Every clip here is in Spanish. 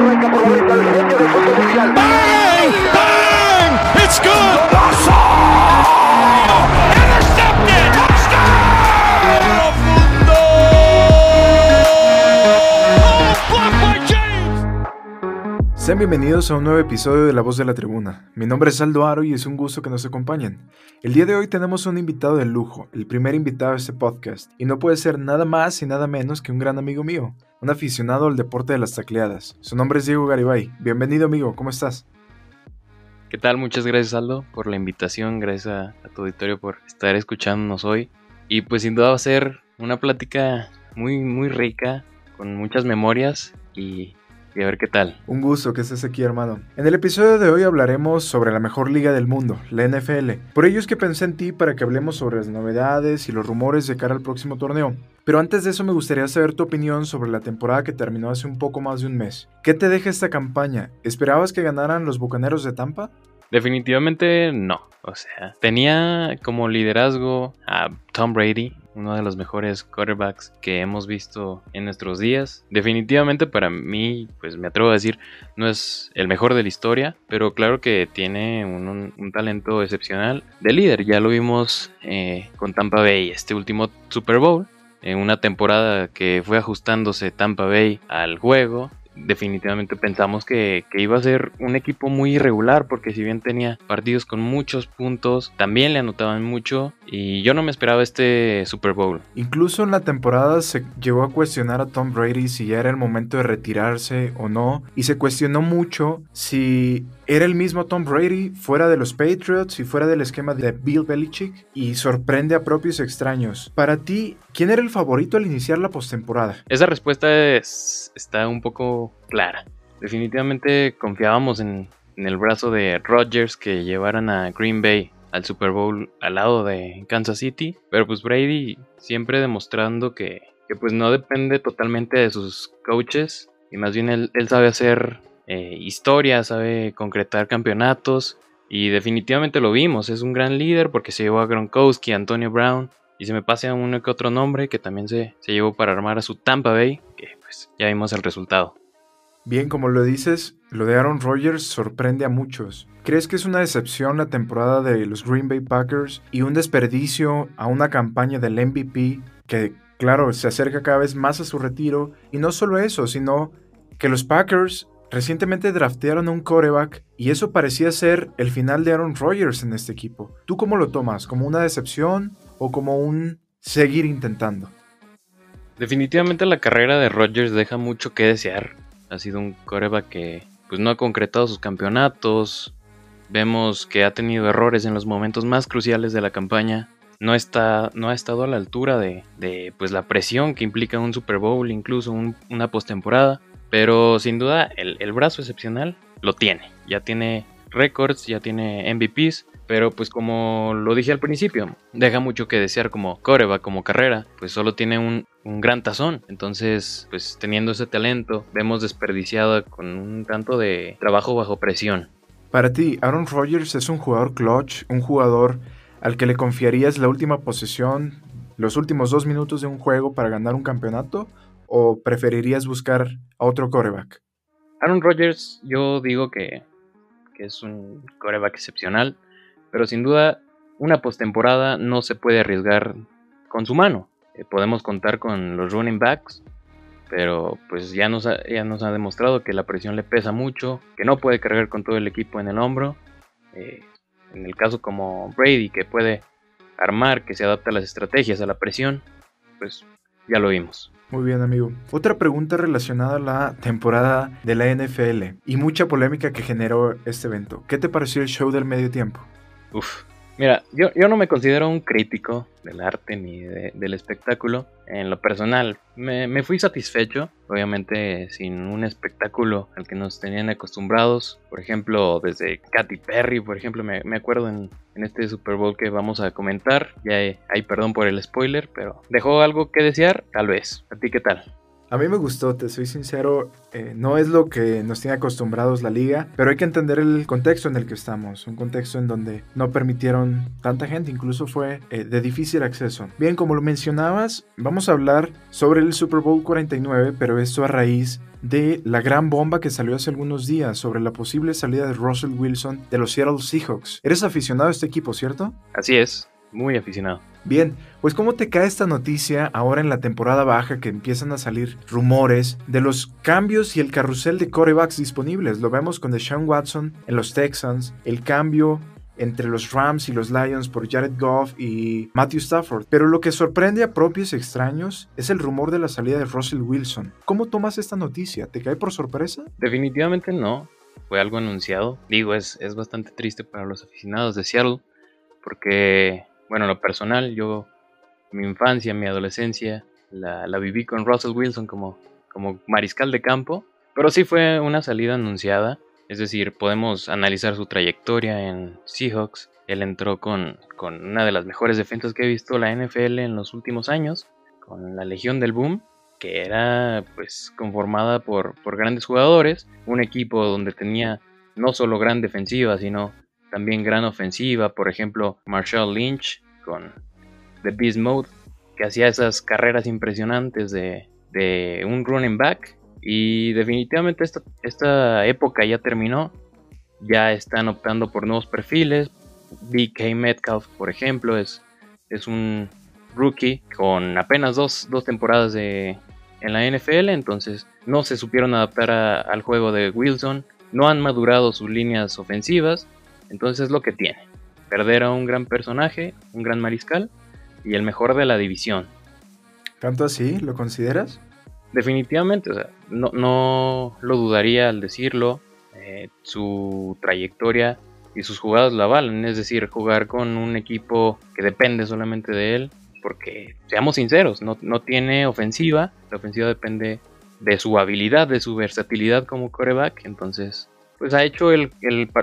Arranca por la derecha el genio bienvenidos a un nuevo episodio de La Voz de la Tribuna. Mi nombre es Aldo Aro y es un gusto que nos acompañen. El día de hoy tenemos un invitado de lujo, el primer invitado a este podcast, y no puede ser nada más y nada menos que un gran amigo mío, un aficionado al deporte de las tacleadas. Su nombre es Diego Garibay. Bienvenido amigo, ¿cómo estás? ¿Qué tal? Muchas gracias Aldo por la invitación, gracias a, a tu auditorio por estar escuchándonos hoy. Y pues sin duda va a ser una plática muy, muy rica, con muchas memorias y, y a ver qué tal. Un gusto que estés aquí, hermano. En el episodio de hoy hablaremos sobre la mejor liga del mundo, la NFL. Por ello es que pensé en ti para que hablemos sobre las novedades y los rumores de cara al próximo torneo. Pero antes de eso me gustaría saber tu opinión sobre la temporada que terminó hace un poco más de un mes. ¿Qué te deja esta campaña? ¿Esperabas que ganaran los Bucaneros de Tampa? Definitivamente no. O sea, tenía como liderazgo a Tom Brady, uno de los mejores quarterbacks que hemos visto en nuestros días. Definitivamente para mí, pues me atrevo a decir, no es el mejor de la historia, pero claro que tiene un, talento excepcional de líder. Ya lo vimos eh, con Tampa Bay este último Super Bowl. En una temporada que fue ajustándose Tampa Bay al juego, definitivamente pensamos que, que iba a ser un equipo muy irregular porque si bien tenía partidos con muchos puntos, también le anotaban mucho y yo no me esperaba este Super Bowl. Incluso en la temporada se llegó a cuestionar a Tom Brady si ya era el momento de retirarse o no, y se cuestionó mucho si era el mismo Tom Brady fuera de los Patriots y fuera del esquema de Bill Belichick, y sorprende a propios extraños. Para ti, ¿quién era el favorito al iniciar la postemporada? Esa respuesta es- está un poco clara. Definitivamente confiábamos en, el brazo de Rodgers que llevaran a Green Bay al Super Bowl al lado de Kansas City, pero pues Brady siempre demostrando que, pues no depende totalmente de sus coaches y más bien él sabe hacer eh, historia, sabe concretar campeonatos y definitivamente lo vimos, es un gran líder porque se llevó a Gronkowski, a Antonio Brown y se me pase uno que otro nombre que también se, se llevó para armar a su Tampa Bay, que pues ya vimos el resultado. Bien, como lo dices, lo de Aaron Rodgers sorprende a muchos. ¿Crees que es una decepción la temporada de los Green Bay Packers y un desperdicio a una campaña del MVP que, claro, se acerca cada vez más a su retiro? Y no solo eso, sino que los Packers recientemente draftearon a un coreback y eso parecía ser el final de Aaron Rodgers en este equipo. ¿Tú cómo lo tomas? ¿Como una decepción o como un seguir intentando? Definitivamente la carrera de Rodgers deja mucho que desear. Ha sido un coreback que pues no ha concretado sus campeonatos. Vemos que ha tenido errores en los momentos más cruciales de la campaña. No, está, no ha estado a la altura de, pues, la presión que implica un Super Bowl, incluso un- una postemporada. Pero sin duda el, el brazo excepcional lo tiene. Ya tiene récords, ya tiene MVPs. Pero pues como lo dije al principio, deja mucho que desear como coreback, como carrera. Pues solo tiene un, un gran tazón. Entonces, pues teniendo ese talento, vemos desperdiciado con un tanto de trabajo bajo presión. Para ti, Aaron Rodgers es un jugador clutch, un jugador al que le confiarías la última posesión, los últimos dos minutos de un juego para ganar un campeonato, o preferirías buscar a otro coreback? Aaron Rodgers, yo digo que, que es un coreback excepcional, pero sin duda una postemporada no se puede arriesgar con su mano. Eh, podemos contar con los running backs, pero pues ya nos, ha, ya nos ha demostrado que la presión le pesa mucho, que no puede cargar con todo el equipo en el hombro. Eh, en el caso como Brady, que puede armar, que se adapta a las estrategias, a la presión, pues ya lo vimos. Muy bien, amigo. Otra pregunta relacionada a la temporada de la NFL y mucha polémica que generó este evento. ¿Qué te pareció el show del medio tiempo? Uf. Mira, yo, yo no me considero un crítico del arte ni de- del espectáculo. En lo personal, me, me fui satisfecho, obviamente sin un espectáculo al que nos tenían acostumbrados. Por ejemplo, desde Katy Perry, por ejemplo, me, me acuerdo en, en este Super Bowl que vamos a comentar. Ya hay, hay perdón por el spoiler, pero dejó algo que desear, tal vez. ¿A ti qué tal? A mí me gustó, te soy sincero, eh, no es lo que nos tiene acostumbrados la liga, pero hay que entender el contexto en el que estamos, un contexto en donde no permitieron tanta gente, incluso fue eh, de difícil acceso. Bien, como lo mencionabas, vamos a hablar sobre el Super Bowl 49, pero esto a raíz de la gran bomba que salió hace algunos días sobre la posible salida de Russell Wilson de los Seattle Seahawks. Eres aficionado a este equipo, ¿cierto? Así es, muy aficionado. Bien, pues ¿cómo te cae esta noticia ahora en la temporada baja que empiezan a salir rumores de los cambios y el carrusel de corebacks disponibles? Lo vemos con Deshaun Watson en los Texans, el cambio entre los Rams y los Lions por Jared Goff y Matthew Stafford. Pero lo que sorprende a propios extraños es el rumor de la salida de Russell Wilson. ¿Cómo tomas esta noticia? ¿Te cae por sorpresa? Definitivamente no. Fue algo anunciado. Digo, es, es bastante triste para los aficionados de Seattle porque bueno, lo personal, yo, mi infancia, mi adolescencia, la, la viví con Russell Wilson como, como mariscal de campo, pero sí fue una salida anunciada, es decir, podemos analizar su trayectoria en Seahawks. Él entró con, con una de las mejores defensas que he visto la NFL en los últimos años, con la Legión del Boom, que era pues conformada por, por grandes jugadores, un equipo donde tenía no solo gran defensiva, sino también gran ofensiva, por ejemplo, Marshall Lynch con The Beast Mode, que hacía esas carreras impresionantes de, un running back. Y definitivamente esta, esta época ya terminó. Ya están optando por nuevos perfiles. DK Metcalf, por ejemplo, es, es un rookie con apenas dos, temporadas de, en la NFL. Entonces no se supieron adaptar al juego de Wilson. No han madurado sus líneas ofensivas. Entonces es lo que tiene. Perder a un gran personaje, un gran mariscal y el mejor de la división. ¿Tanto así? ¿Lo consideras? Definitivamente, o sea, no, no lo dudaría al decirlo. Eh, su trayectoria y sus jugadas la valen, es decir, jugar con un equipo que depende solamente de él, porque seamos sinceros, no, no tiene ofensiva, la ofensiva depende de su habilidad, de su versatilidad como coreback, entonces pues ha hecho el,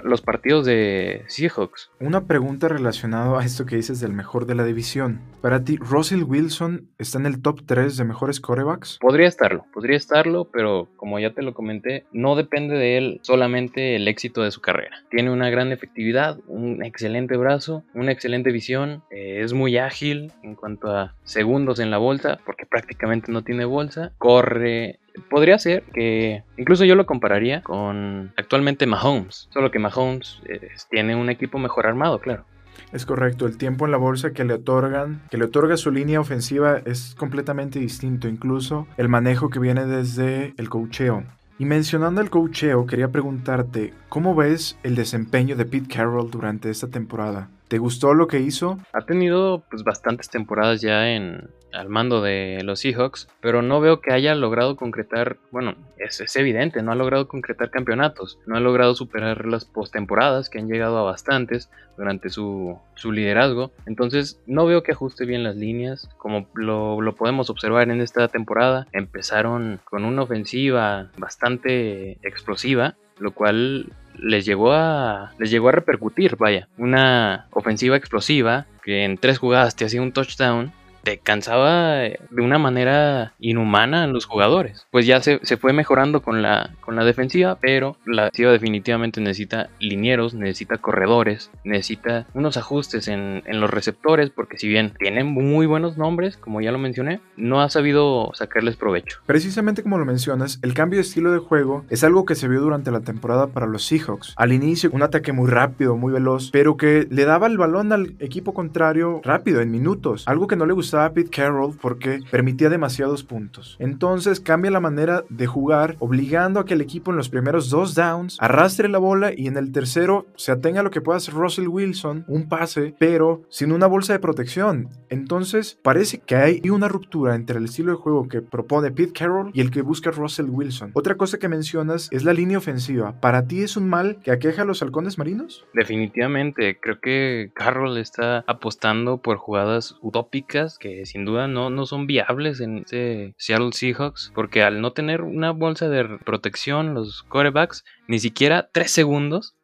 los partidos de Seahawks. Una pregunta relacionada a esto que dices del mejor de la división. Para ti, ¿Russell Wilson está en el top 3 de mejores corebacks? Podría estarlo, podría estarlo, pero como ya te lo comenté, no depende de él solamente el éxito de su carrera. Tiene una gran efectividad, un excelente brazo, una excelente visión, eh, es muy ágil en cuanto a segundos en la bolsa, porque prácticamente no tiene bolsa, corre podría ser que incluso yo lo compararía con actualmente Mahomes, solo que Mahomes eh, tiene un equipo mejor armado, claro. Es correcto, el tiempo en la bolsa que le otorgan, que le otorga su línea ofensiva es completamente distinto, incluso el manejo que viene desde el cocheo. Y mencionando el cocheo, quería preguntarte, ¿cómo ves el desempeño de Pete Carroll durante esta temporada? ¿Te gustó lo que hizo? Ha tenido pues bastantes temporadas ya en, al mando de los Seahawks, pero no veo que haya logrado concretar, bueno, es, evidente, no ha logrado concretar campeonatos, no ha logrado superar las postemporadas que han llegado a bastantes durante su, liderazgo, entonces no veo que ajuste bien las líneas, como lo, lo podemos observar en esta temporada, empezaron con una ofensiva bastante explosiva, lo cual les llegó a les llegó a repercutir, vaya, una ofensiva explosiva que en tres jugadas te hacía un touchdown te cansaba de una manera inhumana a los jugadores. Pues ya se, fue mejorando con la, con la defensiva, pero la defensiva definitivamente necesita linieros, necesita corredores, necesita unos ajustes en, en los receptores, porque si bien tienen muy buenos nombres, como ya lo mencioné, no ha sabido sacarles provecho. Precisamente como lo mencionas, el cambio de estilo de juego es algo que se vio durante la temporada para los Seahawks. Al inicio, un ataque muy rápido, muy veloz, pero que le daba el balón al equipo contrario rápido, en minutos, algo que no le gustaba a Pete Carroll porque permitía demasiados puntos. Entonces cambia la manera de jugar, obligando a que el equipo en los primeros dos downs arrastre la bola y en el tercero se atenga a lo que pueda hacer Russell Wilson, un pase, pero sin una bolsa de protección. Entonces parece que hay una ruptura entre el estilo de juego que propone Pete Carroll y el que busca Russell Wilson. Otra cosa que mencionas es la línea ofensiva. ¿Para ti es un mal que aqueja a los halcones marinos? Definitivamente, creo que Carroll está apostando por jugadas utópicas que sin duda no, no son viables en ese Seattle Seahawks, porque al no tener una bolsa de protección, los corebacks, ni siquiera tres segundos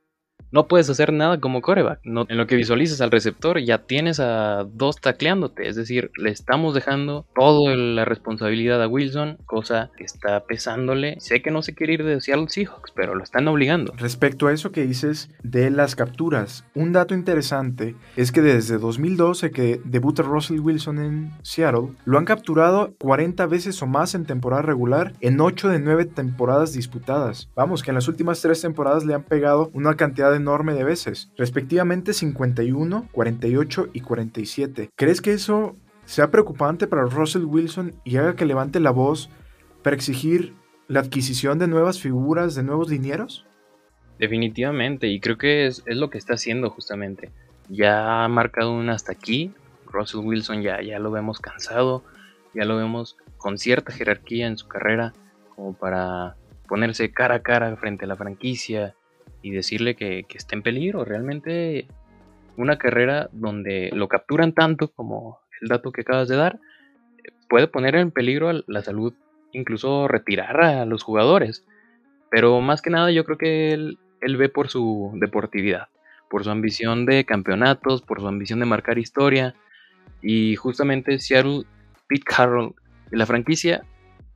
no puedes hacer nada como coreback. En lo que visualizas al receptor, ya tienes a dos tacleándote. Es decir, le estamos dejando toda la responsabilidad a Wilson, cosa que está pesándole. Sé que no se quiere ir de Seattle Seahawks, pero lo están obligando. Respecto a eso que dices de las capturas, un dato interesante es que desde 2012 que debuta Russell Wilson en Seattle, lo han capturado 40 veces o más en temporada regular en 8 de 9 temporadas disputadas. Vamos, que en las últimas 3 temporadas le han pegado una cantidad de enorme de veces, respectivamente 51, 48 y 47. ¿Crees que eso sea preocupante para Russell Wilson y haga que levante la voz para exigir la adquisición de nuevas figuras, de nuevos dineros? Definitivamente, y creo que es, lo que está haciendo justamente. Ya ha marcado un hasta aquí. Russell Wilson ya, ya lo vemos cansado, ya lo vemos con cierta jerarquía en su carrera, como para ponerse cara a cara frente a la franquicia y decirle que, está en peligro. Realmente una carrera donde lo capturan tanto como el dato que acabas de dar, puede poner en peligro la salud, incluso retirar a los jugadores. Pero más que nada yo creo que él, él ve por su deportividad, por su ambición de campeonatos, por su ambición de marcar historia. Y justamente Seattle, Pete Carroll y la franquicia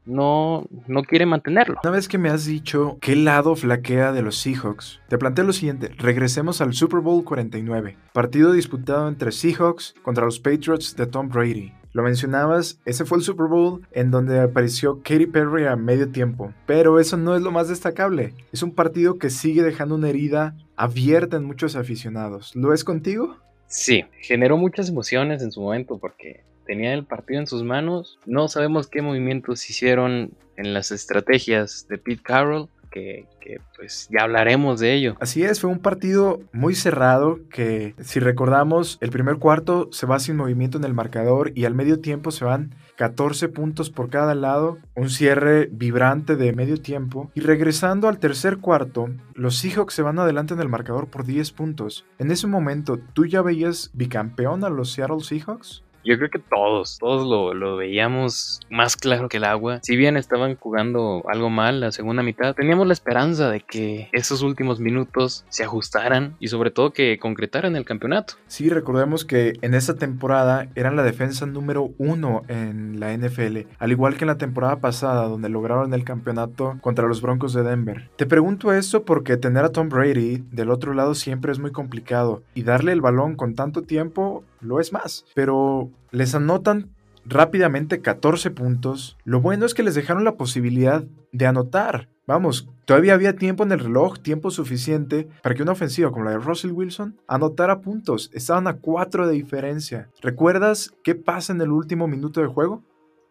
no, no quiere mantenerlo. Una vez que me has dicho qué lado flaquea de los Seahawks, te planteo lo siguiente. Regresemos al Super Bowl 49, partido disputado entre Seahawks contra los Patriots de Tom Brady. Lo mencionabas, ese fue el Super Bowl en donde apareció Katy Perry a medio tiempo. Pero eso no es lo más destacable. Es un partido que sigue dejando una herida abierta en muchos aficionados. ¿Lo es contigo? Sí, generó muchas emociones en su momento porque tenía el partido en sus manos. No sabemos qué movimientos hicieron en las estrategias de Pete Carroll. Que, pues ya hablaremos de ello. Así es, fue un partido muy cerrado que si recordamos el primer cuarto se va sin movimiento en el marcador y al medio tiempo se van 14 puntos por cada lado, un cierre vibrante de medio tiempo y regresando al tercer cuarto, los Seahawks se van adelante en el marcador por 10 puntos. En ese momento, ¿tú ya veías bicampeón a los Seattle Seahawks? Yo creo que todos, todos lo, lo, veíamos más claro que el agua. Si bien estaban jugando algo mal la segunda mitad, teníamos la esperanza de que esos últimos minutos se ajustaran y sobre todo que concretaran el campeonato. Sí, recordemos que en esa temporada eran la defensa número uno en la NFL, al igual que en la temporada pasada donde lograron el campeonato contra los Broncos de Denver. Te pregunto esto porque tener a Tom Brady del otro lado siempre es muy complicado y darle el balón con tanto tiempo lo es más, pero les anotan rápidamente 14 puntos. Lo bueno es que les dejaron la posibilidad de anotar. Vamos, todavía había tiempo en el reloj, tiempo suficiente para que una ofensiva como la de Russell Wilson anotara puntos. Estaban a 4 de diferencia. ¿Recuerdas qué pasa en el último minuto de juego?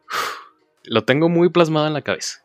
Lo tengo muy plasmado en la cabeza.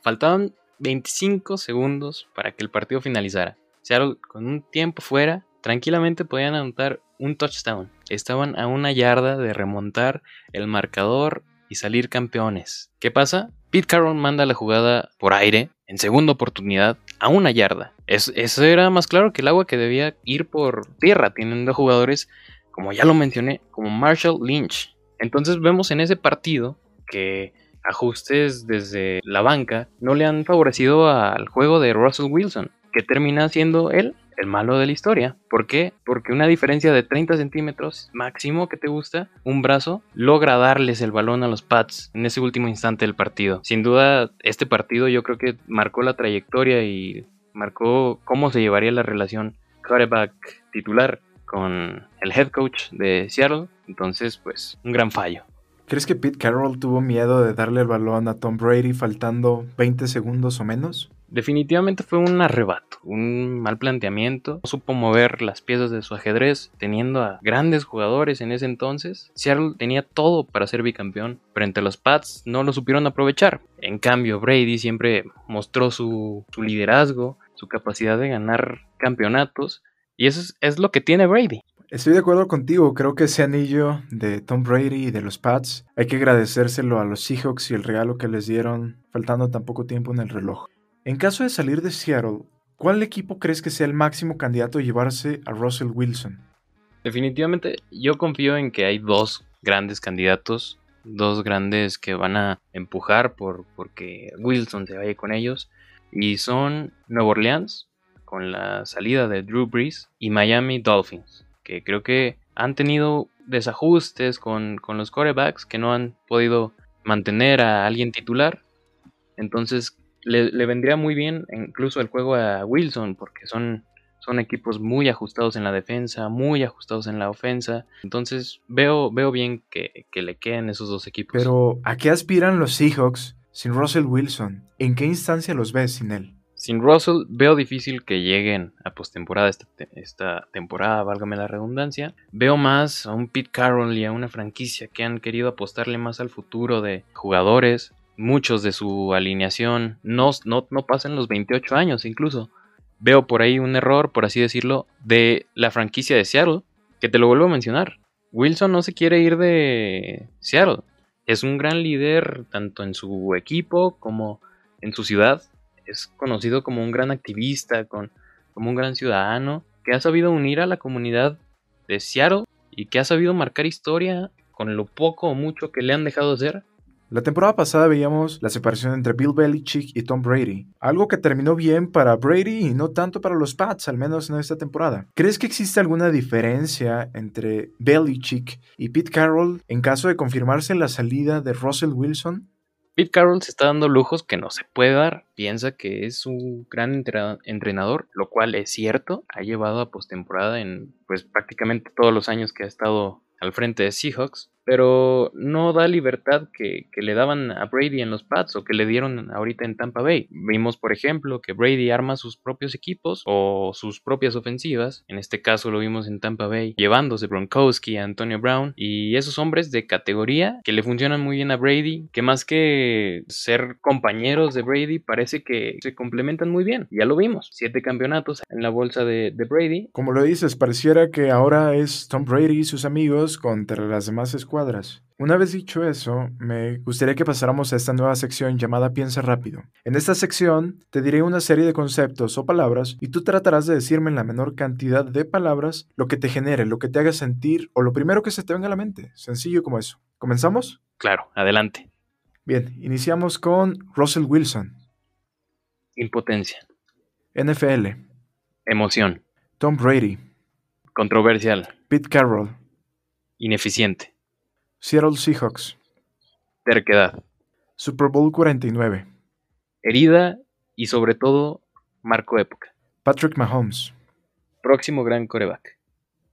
faltaban 25 segundos para que el partido finalizara. Seattle con un tiempo fuera, tranquilamente podían anotar un touchdown. Estaban a una yarda de remontar el marcador y salir campeones. ¿Qué pasa? Pete Carroll manda la jugada por aire, en segunda oportunidad, a una yarda. eso era más claro que el agua que debía ir por tierra, teniendo jugadores, como ya lo mencioné, como Marshall Lynch. Entonces vemos en ese partido que ajustes desde la banca no le han favorecido al juego de Russell Wilson, que termina siendo él el malo de la historia. ¿Por qué? Porque una diferencia de 30 centímetros máximo que te gusta, un brazo, logra darles el balón a los Pats en ese último instante del partido. Sin duda, este partido yo creo que marcó la trayectoria y marcó cómo se llevaría la relación quarterback titular con el head coach de Seattle. Entonces, pues, un gran fallo. ¿Crees que Pete Carroll tuvo miedo de darle el balón a Tom Brady faltando 20 segundos o menos? Definitivamente fue un arrebato, un mal planteamiento. No supo mover las piezas de su ajedrez, teniendo a grandes jugadores en ese entonces. Seattle tenía todo para ser bicampeón, pero entre los Pats no lo supieron aprovechar. En cambio, Brady siempre mostró su, liderazgo, su capacidad de ganar campeonatos, y eso es, es lo que tiene Brady. Estoy de acuerdo contigo, creo que ese anillo de Tom Brady y de los Pats hay que agradecérselo a los Seahawks y el regalo que les dieron faltando tan poco tiempo en el reloj. En caso de salir de Seattle, ¿cuál equipo crees que sea el máximo candidato a llevarse a Russell Wilson? Definitivamente yo confío en que hay dos grandes candidatos, dos grandes que van a empujar por porque Wilson se vaya con ellos y son Nueva Orleans con la salida de Drew Brees y Miami Dolphins, que creo que han tenido desajustes con, con los quarterbacks que no han podido mantener a alguien titular. Entonces le, le vendría muy bien incluso el juego a Wilson porque son son equipos muy ajustados en la defensa, muy ajustados en la ofensa. Entonces veo, veo bien que, que le queden esos dos equipos. Pero, ¿a qué aspiran los Seahawks sin Russell Wilson? ¿En qué instancia los ves sin él? Sin Russell veo difícil que lleguen a postemporada esta, esta temporada, válgame la redundancia. Veo más a un Pete Carroll y a una franquicia que han querido apostarle más al futuro de jugadores. Muchos de su alineación no, no, no pasan los 28 años incluso veo por ahí un error, por así decirlo, de la franquicia de Seattle, que te lo vuelvo a mencionar. Wilson no se quiere ir de Seattle. Es un gran líder tanto en su equipo como en su ciudad. Es conocido como un gran activista, como un gran ciudadano, que ha sabido unir a la comunidad de Seattle y que ha sabido marcar historia con lo poco o mucho que le han dejado hacer la temporada pasada veíamos la separación entre Bill Belichick y Tom Brady, algo que terminó bien para Brady y no tanto para los Pats, al menos en esta temporada. ¿Crees que existe alguna diferencia entre Belichick y Pete Carroll en caso de confirmarse la salida de Russell Wilson? Pete Carroll se está dando lujos que no se puede dar. Piensa que es un gran entrenador, lo cual es cierto. Ha llevado a postemporada en pues prácticamente todos los años que ha estado al frente de Seahawks pero no da libertad que, le daban a Brady en los Pats o que le dieron ahorita en Tampa Bay. Vimos, por ejemplo, que Brady arma sus propios equipos o sus propias ofensivas. En este caso lo vimos en Tampa Bay, llevándose Bronkowski a Antonio Brown y esos hombres de categoría que le funcionan muy bien a Brady, que más que ser compañeros de Brady, parece que se complementan muy bien. Ya lo vimos, siete campeonatos en la bolsa de, de Brady. Como lo dices, pareciera que ahora es Tom Brady y sus amigos contra las demás escuelas cuadras. Una vez dicho eso, me gustaría que pasáramos a esta nueva sección llamada Piensa rápido. En esta sección te diré una serie de conceptos o palabras y tú tratarás de decirme en la menor cantidad de palabras lo que te genere, lo que te haga sentir o lo primero que se te venga a la mente. Sencillo como eso. ¿Comenzamos? Claro, adelante. Bien, iniciamos con Russell Wilson. Impotencia. NFL. Emoción. Tom Brady. Controversial. Pete Carroll. Ineficiente. Seattle Seahawks. Terquedad. Super Bowl 49. Herida y sobre todo marco época. Patrick Mahomes. Próximo gran coreback.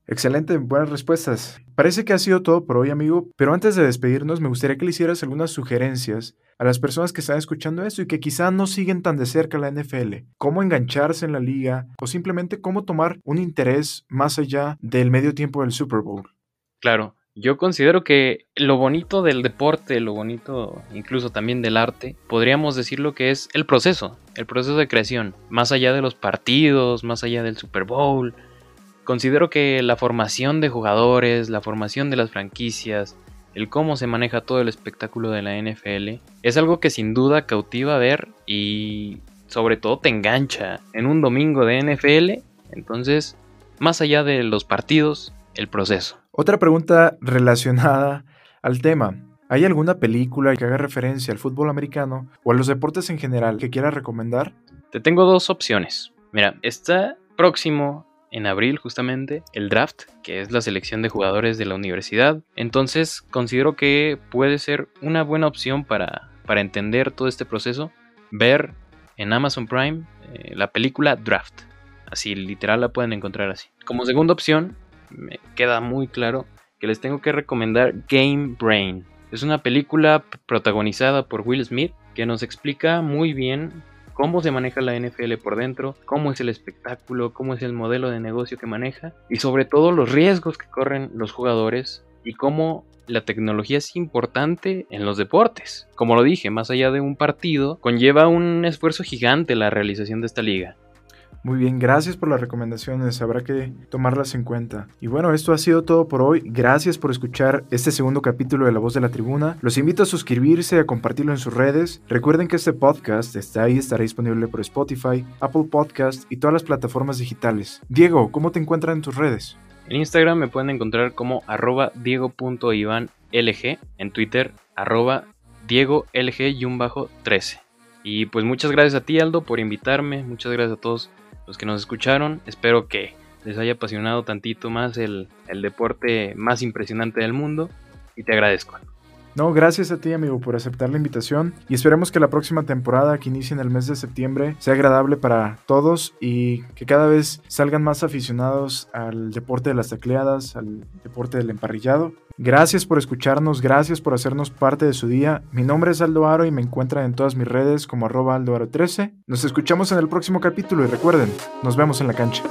Excelente, buenas respuestas. Parece que ha sido todo por hoy, amigo, pero antes de despedirnos me gustaría que le hicieras algunas sugerencias a las personas que están escuchando esto y que quizá no siguen tan de cerca la NFL. Cómo engancharse en la liga o simplemente cómo tomar un interés más allá del medio tiempo del Super Bowl. Claro, yo considero que lo bonito del deporte, lo bonito incluso también del arte, podríamos decir lo que es el proceso, el proceso de creación, más allá de los partidos, más allá del Super Bowl. Considero que la formación de jugadores, la formación de las franquicias, el cómo se maneja todo el espectáculo de la NFL, es algo que sin duda cautiva ver y sobre todo te engancha en un domingo de NFL. Entonces, más allá de los partidos, el proceso. Otra pregunta relacionada al tema. ¿Hay alguna película que haga referencia al fútbol americano o a los deportes en general que quieras recomendar? Te tengo dos opciones. Mira, está próximo en abril justamente el draft, que es la selección de jugadores de la universidad. Entonces considero que puede ser una buena opción para, para entender todo este proceso, ver en Amazon Prime eh, la película Draft. Así literal la pueden encontrar así. Como segunda opción me queda muy claro que les tengo que recomendar Game Brain. Es una película protagonizada por Will Smith que nos explica muy bien cómo se maneja la NFL por dentro, cómo es el espectáculo, cómo es el modelo de negocio que maneja y sobre todo los riesgos que corren los jugadores y cómo la tecnología es importante en los deportes. Como lo dije, más allá de un partido, conlleva un esfuerzo gigante la realización de esta liga. Muy bien, gracias por las recomendaciones, habrá que tomarlas en cuenta. Y bueno, esto ha sido todo por hoy. Gracias por escuchar este segundo capítulo de La Voz de la Tribuna. Los invito a suscribirse, a compartirlo en sus redes. Recuerden que este podcast está ahí, estará disponible por Spotify, Apple Podcast y todas las plataformas digitales. Diego, ¿cómo te encuentran en tus redes? En Instagram me pueden encontrar como arroba diego.ivanlg, en Twitter arroba diegolg-13. Y pues muchas gracias a ti Aldo por invitarme, muchas gracias a todos los que nos escucharon, espero que les haya apasionado tantito más el, el deporte más impresionante del mundo y te agradezco. No, gracias a ti amigo por aceptar la invitación y esperemos que la próxima temporada que inicie en el mes de septiembre sea agradable para todos y que cada vez salgan más aficionados al deporte de las tacleadas, al deporte del emparrillado. Gracias por escucharnos, gracias por hacernos parte de su día. Mi nombre es Aldo Aro y me encuentran en todas mis redes como arroba aldoaro13. Nos escuchamos en el próximo capítulo y recuerden, nos vemos en la cancha.